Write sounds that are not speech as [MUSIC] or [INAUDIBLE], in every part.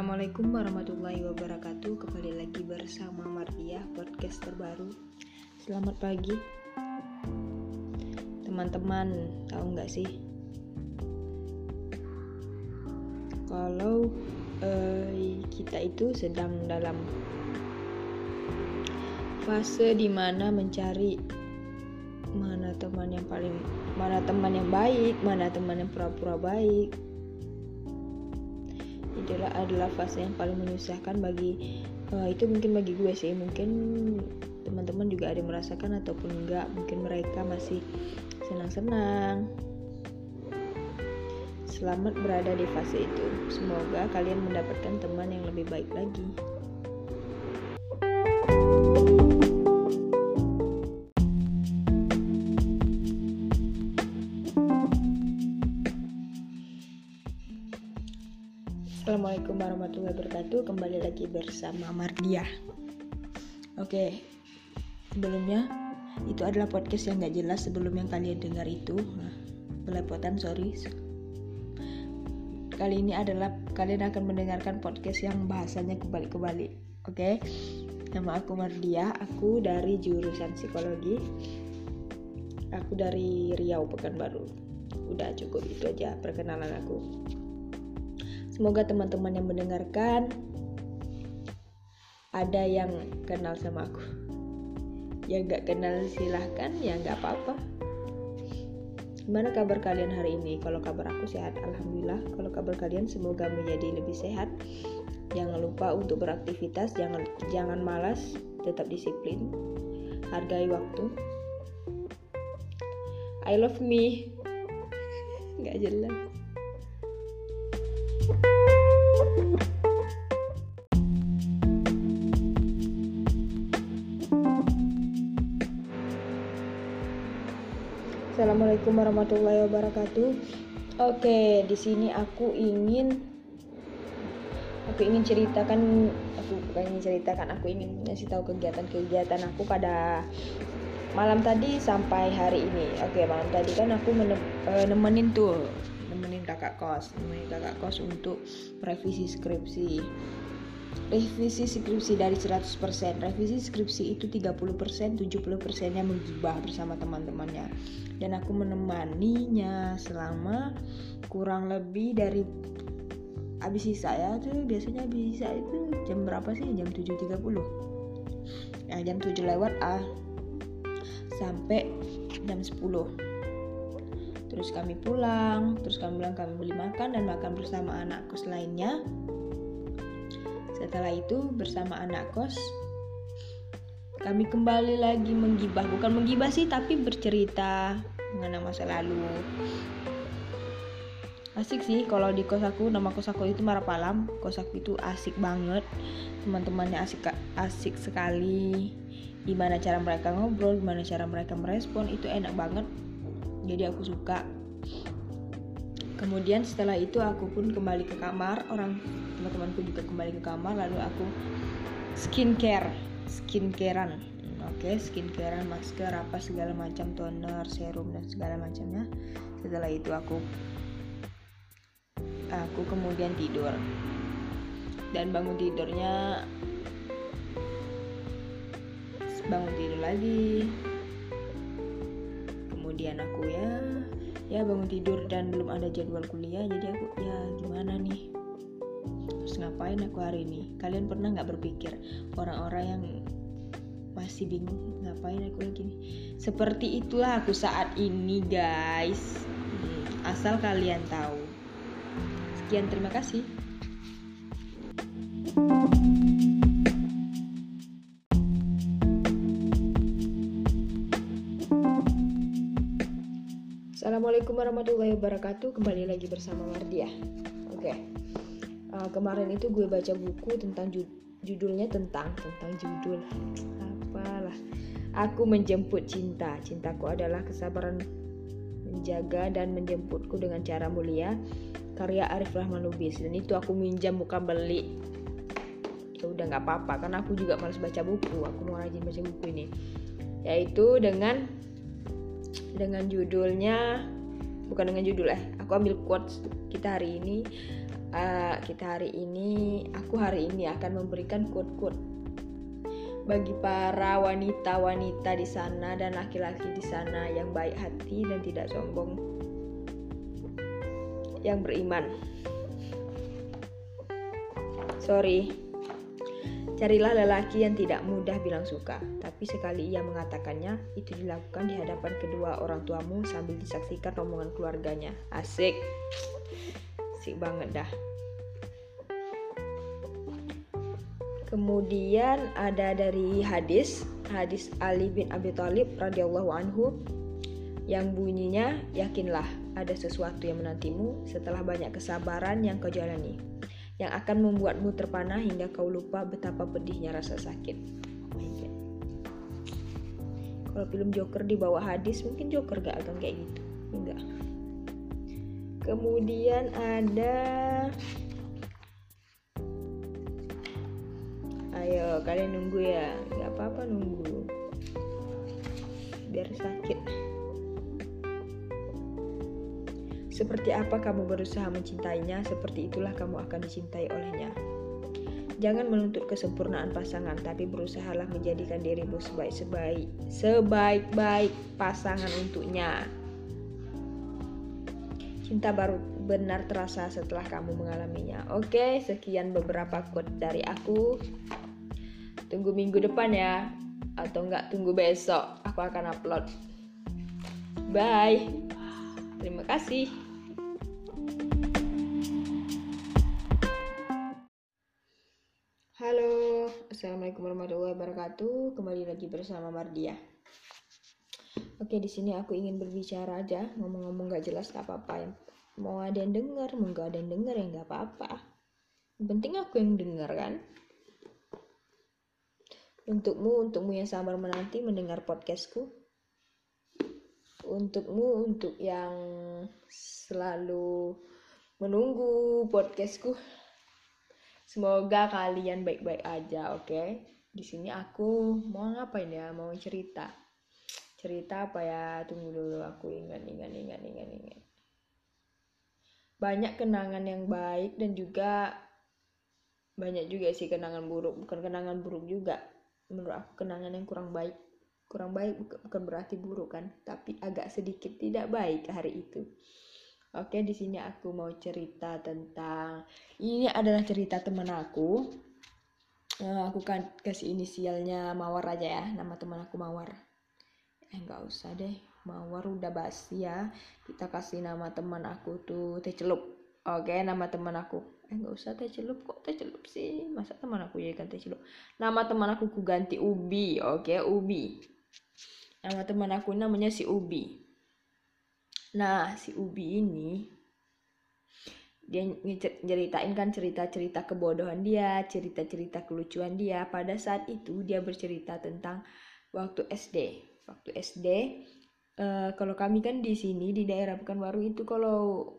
Assalamualaikum warahmatullahi wabarakatuh. Kembali lagi bersama Mardiah Podcast terbaru. Selamat pagi. Teman-teman Tahu nggak sih? Kalau eh, Kita itu sedang dalam Fase di mana mencari Mana teman yang paling Mana teman yang baik Mana teman yang pura-pura baik adalah adalah fase yang paling menyusahkan bagi uh, itu mungkin bagi gue sih. Mungkin teman-teman juga ada yang merasakan ataupun enggak mungkin mereka masih senang-senang. Selamat berada di fase itu. Semoga kalian mendapatkan teman yang lebih baik lagi bersama Mardiah. Oke Sebelumnya Itu adalah podcast yang gak jelas Sebelum yang kalian dengar itu. Nah, Belepotan sorry. Kali ini adalah Kalian akan mendengarkan podcast yang bahasanya kebalik-kebalik Oke? Nama aku Mardiah Aku dari jurusan psikologi. Aku dari Riau Pekanbaru. Udah cukup itu aja perkenalan aku. Semoga teman-teman yang mendengarkan ada yang kenal sama aku. Yang gak kenal silahkan, ya gak apa-apa. Gimana kabar kalian hari ini? Kalau kabar aku sehat, alhamdulillah. Kalau kabar kalian semoga menjadi lebih sehat. Jangan lupa untuk beraktivitas, jangan jangan malas, tetap disiplin. Hargai waktu. I love me. [LAUGHS] Gak jelas. Assalamualaikum warahmatullahi wabarakatuh. Oke, di sini aku ingin aku ingin ceritakan aku bukan ingin ceritakan, aku ingin ngasih tahu kegiatan-kegiatan aku pada malam tadi sampai hari ini. Oke, malam tadi kan aku menemenin tuh nemenin kakak kos, nemenin kakak kos untuk revisi skripsi revisi skripsi dari 100% revisi skripsi itu 30% 70% nya menggibah bersama teman-temannya. Dan aku menemaninya selama kurang lebih dari habis sisa ya tuh biasanya habis sisa itu jam berapa sih? Jam 7.30 ya jam 7 lewat ah sampai jam 10 terus kami pulang terus kami bilang kami beli makan dan makan bersama anak kos lainnya setelah itu bersama anak kos kami kembali lagi menggibah, bukan menggibah sih tapi bercerita mengenai masa lalu. Asik sih kalau di kos aku nama kos aku itu Marapalam. Kos aku itu asik banget. Teman-temannya asik asik sekali. Gimana cara mereka ngobrol, gimana cara mereka merespon itu enak banget. Jadi aku suka kemudian setelah itu aku pun kembali ke kamar. Orang teman-temanku juga kembali ke kamar. Lalu aku skincare skincarean. Oke okay, skincarean masker apa segala macam toner serum dan segala macamnya. Setelah itu aku aku kemudian tidur. Dan bangun tidurnya bangun tidur lagi. Kemudian aku ya ya bangun tidur dan belum ada jadwal kuliah jadi aku ya gimana nih? Terus ngapain aku hari ini? Kalian pernah nggak berpikir orang-orang yang masih bingung ngapain aku lagi nih? Seperti itulah aku saat ini guys. Hmm, asal kalian tahu. Sekian terima kasih warahmatullahi wabarakatuh. Kembali lagi bersama Mardia Oke. Okay. uh, Kemarin itu gue baca buku tentang ju Judulnya tentang Tentang judul. Apalah. Aku menjemput cinta. Cintaku adalah kesabaran Menjaga dan menjemputku dengan cara mulia. Karya Arif Rahman Lubis Dan itu aku minjam bukan beli. Ya udah nggak apa-apa. Karena aku juga males baca buku. Aku mau rajin baca buku ini. Yaitu dengan dengan judulnya bukan dengan judul eh. Aku ambil quotes kita hari ini uh, kita hari ini aku hari ini akan memberikan quote-quote bagi para wanita-wanita di sana dan laki-laki di sana yang baik hati dan tidak sombong yang beriman. Sorry Carilah lelaki yang tidak mudah bilang suka, tapi sekali ia mengatakannya, itu dilakukan di hadapan kedua orang tuamu sambil disaksikan rombongan keluarganya. Asik. Asik banget dah. Kemudian ada dari hadis, hadis Ali bin Abi Thalib radhiyallahu anhu yang bunyinya yakinlah ada sesuatu yang menantimu setelah banyak kesabaran yang kau jalani yang akan membuatmu terpana hingga kau lupa betapa pedihnya rasa sakit. Oh Kalau film Joker di bawah hadis mungkin Joker gak akan kayak gitu. Enggak. Kemudian ada Ayo kalian nunggu ya, nggak apa-apa nunggu. Biar sakit. Seperti apa kamu berusaha mencintainya, seperti itulah kamu akan dicintai olehnya. Jangan menuntut kesempurnaan pasangan, tapi berusahalah menjadikan dirimu sebaik-sebaik, sebaik-baik pasangan untuknya. Cinta baru benar terasa setelah kamu mengalaminya. Oke, sekian beberapa quote dari aku. Tunggu minggu depan ya, atau enggak tunggu besok. Aku akan upload. Bye. Terima kasih. Assalamualaikum warahmatullahi wabarakatuh. Kembali lagi bersama Mardia. Oke, di sini aku ingin berbicara aja, ngomong-ngomong gak jelas gak apa-apa. Mau ada yang denger, mau gak ada yang denger ya gak apa-apa. Penting aku yang denger kan. Untukmu, untukmu yang sabar menanti mendengar podcastku. Untukmu, untuk yang selalu menunggu podcastku Semoga kalian baik-baik aja, oke? Okay? Di sini aku mau ngapain ya? Mau cerita. Cerita apa ya? Tunggu dulu aku ingat ingat ingat ingat ingat. Banyak kenangan yang baik dan juga banyak juga sih kenangan buruk, bukan kenangan buruk juga. Menurut aku kenangan yang kurang baik. Kurang baik bukan berarti buruk kan, tapi agak sedikit tidak baik hari itu. Oke, di sini aku mau cerita tentang ini adalah cerita teman aku. Uh, aku kan kasih inisialnya Mawar aja ya, nama teman aku Mawar. Eh nggak usah deh, Mawar udah basi ya. Kita kasih nama teman aku tuh Teh Celup. Oke, nama teman aku. Eh nggak usah Teh Celup kok Teh Celup sih? Masa teman aku jadi kan Teh Celup? Nama teman aku ku ganti Ubi. Oke, Ubi. Nama teman aku namanya si Ubi. Nah, si Ubi ini dia nyeritain kan cerita-cerita kebodohan dia, cerita-cerita kelucuan dia. Pada saat itu dia bercerita tentang waktu SD. Waktu SD, uh, eh, kalau kami kan di sini di daerah Pekanbaru itu kalau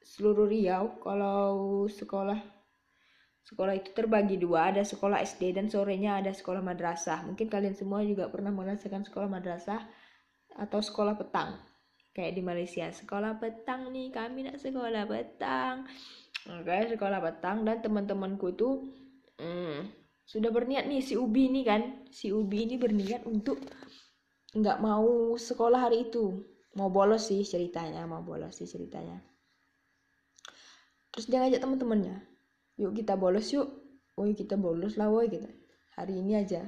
seluruh Riau, kalau sekolah sekolah itu terbagi dua, ada sekolah SD dan sorenya ada sekolah madrasah. Mungkin kalian semua juga pernah merasakan sekolah madrasah atau sekolah petang kayak di Malaysia sekolah petang nih kami nak sekolah petang oke sekolah petang dan teman-temanku itu hmm, sudah berniat nih si Ubi ini kan si Ubi ini berniat untuk nggak mau sekolah hari itu. Mau bolos sih ceritanya mau bolos sih ceritanya. Terus dia ngajak teman-temannya yuk kita bolos yuk. Woi kita bolos lah woi gitu. Hari ini aja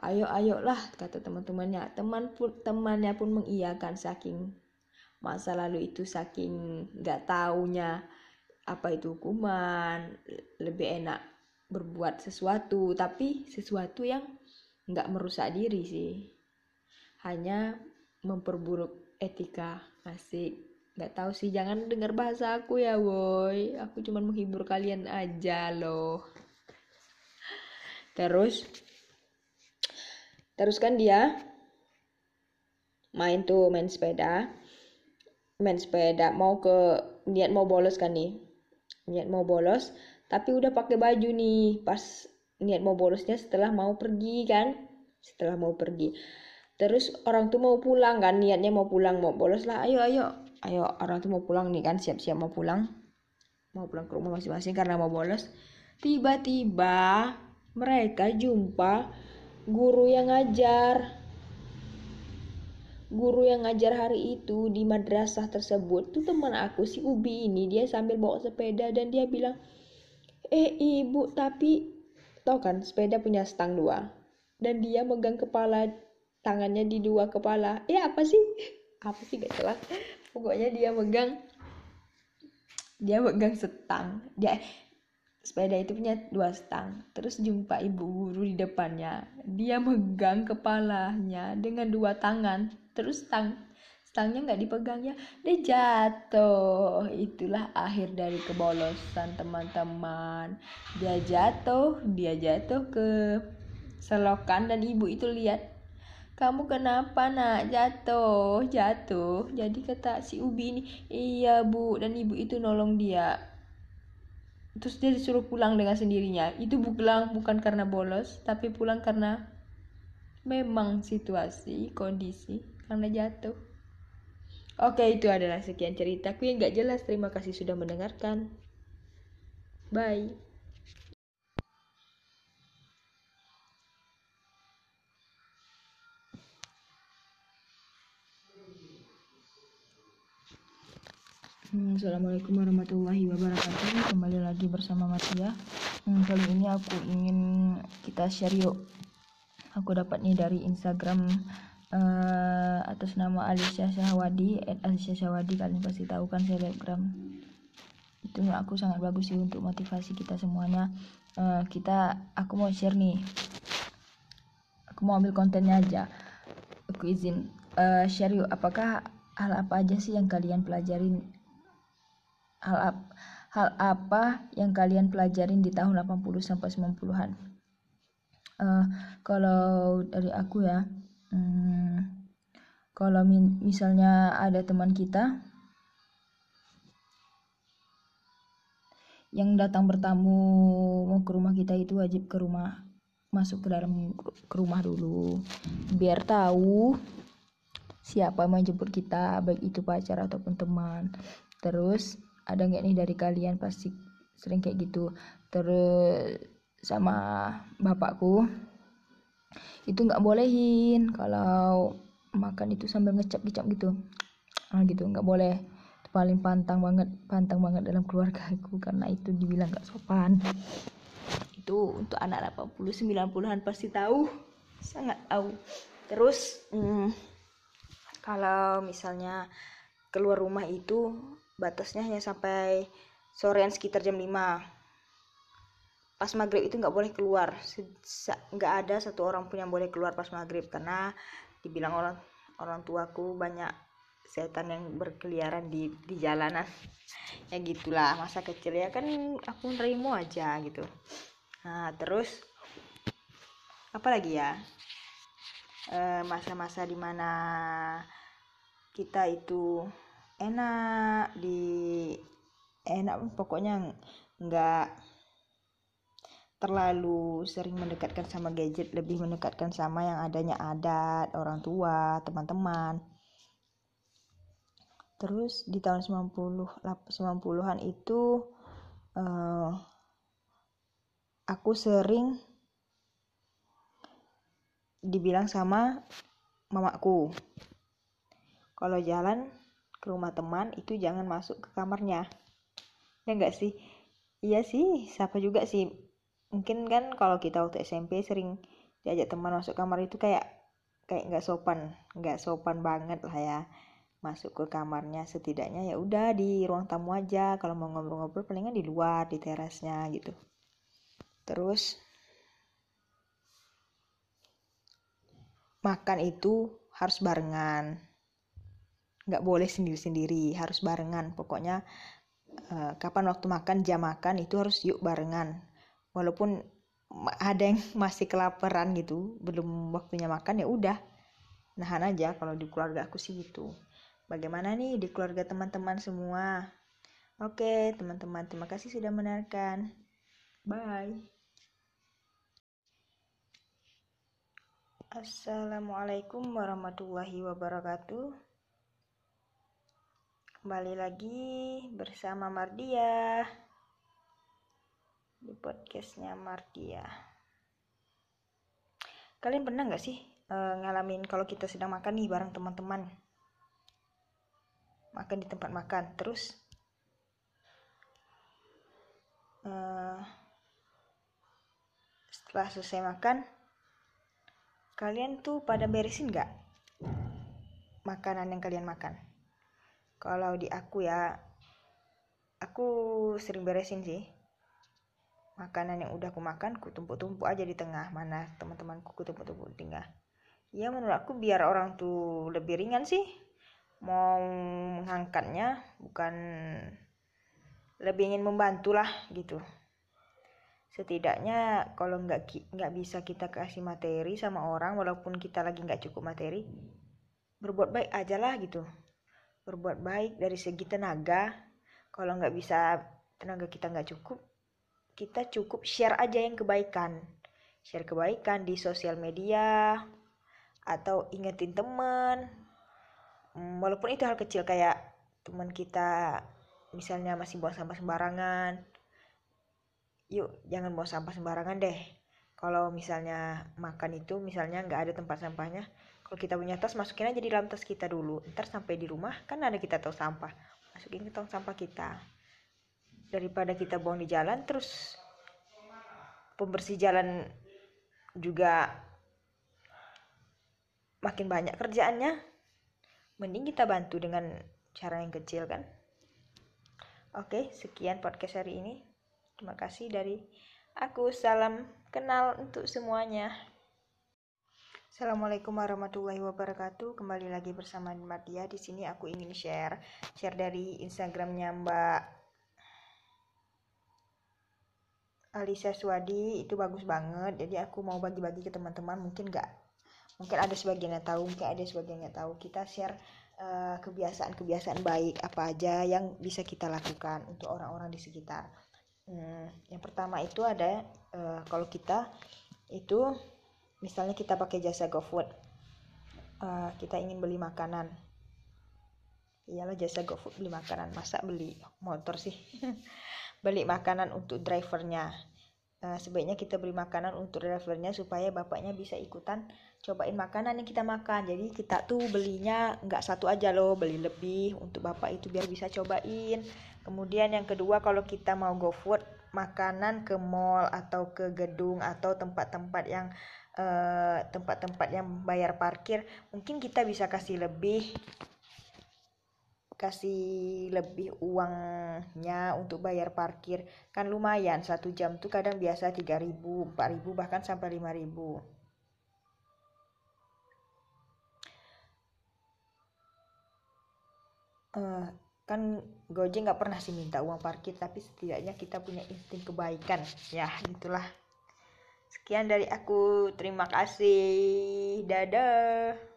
ayo ayolah kata teman-temannya. Teman pun temannya pun mengiyakan saking masa lalu itu saking nggak taunya apa itu hukuman lebih enak berbuat sesuatu tapi sesuatu yang nggak merusak diri sih. Hanya memperburuk etika asik. Nggak tahu sih jangan dengar bahasa aku ya woi. Aku cuma menghibur kalian aja loh. Terus Terus kan dia main tuh main sepeda. Main sepeda mau ke niat mau bolos kan nih. Niat mau bolos tapi udah pakai baju nih pas niat mau bolosnya setelah mau pergi kan. Setelah mau pergi. Terus orang tuh mau pulang kan niatnya mau pulang mau bolos lah ayo ayo ayo orang tuh mau pulang nih kan siap-siap mau pulang mau pulang ke rumah masing-masing karena mau bolos tiba-tiba mereka jumpa guru yang ngajar. Guru yang ngajar hari itu di madrasah tersebut tuh teman aku si Ubi ini dia sambil bawa sepeda dan dia bilang eh ibu tapi tau kan sepeda punya stang dua? Dan dia megang kepala tangannya di dua kepala. Eh apa sih? [LAUGHS] Apa sih gak jelas. Pokoknya dia megang dia megang setang. Dia sepeda itu punya dua stang. Terus jumpa ibu guru di depannya. Dia megang kepalanya dengan dua tangan. Terus stang stangnya nggak dipegang ya. Dia jatuh. Itulah akhir dari kebolosan teman-teman. Dia jatuh dia jatuh ke selokan dan ibu itu lihat kamu kenapa nak? Jatuh jatuh. Jadi kata si ubi ini iya bu. Dan ibu itu nolong dia terus dia disuruh pulang dengan sendirinya itu pulang bukan karena bolos tapi pulang karena memang situasi kondisi karena jatuh. Oke, itu adalah sekian ceritaku yang gak jelas. Terima kasih sudah mendengarkan. Bye. Hmm, Assalamualaikum warahmatullahi wabarakatuh. Kembali lagi bersama Matia. Hmm, kali ini aku ingin kita share yuk. Aku dapat nih dari Instagram uh, atas nama Alicia Syahwadi at Alicia Syahwadi kalian pasti tahu kan selebgram itu aku sangat bagus sih untuk motivasi kita semuanya uh, kita aku mau share nih aku mau ambil kontennya aja aku izin uh, share yuk apakah hal apa aja sih yang kalian pelajarin hal ap, hal apa yang kalian pelajarin di tahun 80 sampai 90-an uh, kalau dari aku ya hmm, kalau misalnya ada teman kita yang datang bertamu mau ke rumah kita itu wajib ke rumah masuk ke dalam ke rumah dulu biar tahu siapa yang menjemput kita baik itu pacar ataupun teman. Terus ada nggak nih dari kalian pasti sering kayak gitu. Terus sama bapakku itu nggak bolehin kalau makan itu sambil ngecap ngecap gitu. Ah gitu nggak boleh. Itu paling pantang banget pantang banget dalam keluarga aku karena itu dibilang nggak sopan. Itu untuk anak 80 90-an pasti tahu. Sangat tahu. Terus hmm, kalau misalnya keluar rumah itu batasnya hanya sampai sorean sekitar jam 5 pas maghrib itu nggak boleh keluar. Nggak ada satu orang pun yang boleh keluar pas maghrib karena dibilang orang orang tuaku banyak setan yang berkeliaran di di jalanan. Ya gitulah masa kecil ya kan aku nerimo aja gitu. Nah terus apa lagi ya? Eh, masa-masa e, di mana kita itu enak di enak pokoknya nggak terlalu sering mendekatkan sama gadget lebih mendekatkan sama yang adanya adat orang tua teman-teman. Terus di tahun 90 90-an itu uh, aku sering dibilang sama mamaku. Kalau jalan ke rumah teman itu jangan masuk ke kamarnya. Ya enggak sih? Iya sih siapa juga sih. Mungkin kan kalau kita waktu SMP sering diajak teman masuk kamar itu kayak kayak nggak sopan nggak sopan banget lah ya. Masuk ke kamarnya setidaknya ya udah di ruang tamu aja. Kalau mau ngobrol-ngobrol palingan di luar di terasnya gitu. Terus makan itu harus barengan nggak boleh sendiri-sendiri harus barengan. Pokoknya eh, kapan waktu makan jam makan itu harus yuk barengan. Walaupun ada yang [LAUGHS] masih kelaparan gitu belum waktunya makan ya udah nahan aja. Kalau di keluarga aku sih gitu. Bagaimana nih di keluarga teman-teman semua? Oke teman-teman terima kasih sudah mendengarkan. Bye. Assalamualaikum warahmatullahi wabarakatuh Kembali lagi bersama Mardia di podcastnya Mardia. Kalian pernah nggak sih uh, ngalamin kalau kita sedang makan nih bareng teman-teman? Makan di tempat makan, terus uh, setelah selesai makan, kalian tuh pada beresin nggak makanan yang kalian makan? Kalau di aku ya aku sering beresin sih. Makanan yang udah aku makan ku tumpuk-tumpuk aja di tengah. Mana teman-temanku ku tumpuk-tumpuk di tengah. Ya menurut aku biar orang tuh lebih ringan sih. Mau mengangkatnya bukan lebih ingin membantu lah gitu. Setidaknya kalau nggak nggak bisa kita kasih materi sama orang walaupun kita lagi nggak cukup materi berbuat baik aja lah gitu berbuat baik dari segi tenaga. Kalau nggak bisa tenaga kita nggak cukup kita cukup share aja yang kebaikan. Share kebaikan di sosial media atau ingetin temen hmm, walaupun itu hal kecil kayak teman kita misalnya masih buang sampah sembarangan yuk jangan buang sampah sembarangan deh. Kalau misalnya makan itu misalnya nggak ada tempat sampahnya kalau kita punya tas masukin aja di dalam tas kita dulu. Ntar sampai di rumah kan ada kita tong sampah. Masukin ke tong sampah kita. Daripada kita buang di jalan terus pembersih jalan juga makin banyak kerjaannya. Mending kita bantu dengan cara yang kecil kan? Oke sekian podcast hari ini. Terima kasih dari aku. Salam kenal untuk semuanya Assalamualaikum warahmatullahi wabarakatuh. Kembali lagi bersama Madia. Di sini aku ingin share share dari Instagramnya Mbak Alisa Swadi itu bagus banget. Jadi aku mau bagi-bagi ke teman-teman. Mungkin nggak, mungkin ada sebagian yang tahu, mungkin ada sebagian yang tahu. Kita share uh, kebiasaan-kebiasaan baik apa aja yang bisa kita lakukan untuk orang-orang di sekitar. Hmm, yang pertama itu ada uh, kalau kita itu misalnya kita pakai jasa GoFood uh, kita ingin beli makanan. Iyalah jasa GoFood beli makanan. Masa beli motor sih? [LAUGHS] Beli makanan untuk drivernya. Uh, sebaiknya kita beli makanan untuk drivernya supaya bapaknya bisa ikutan cobain makanan yang kita makan. Jadi kita tuh belinya nggak satu aja loh beli lebih untuk bapak itu biar bisa cobain. Kemudian yang kedua kalau kita mau GoFood makanan ke mall atau ke gedung atau tempat-tempat yang Eh, tempat-tempat uh, yang bayar parkir mungkin kita bisa kasih lebih kasih lebih uangnya untuk bayar parkir. Kan lumayan satu jam tuh kadang biasa 3000 4000 bahkan sampai 5000 uh, kan Gojek nggak pernah sih minta uang parkir tapi setidaknya kita punya insting kebaikan ya itulah Sekian dari aku. Terima kasih. Dadah.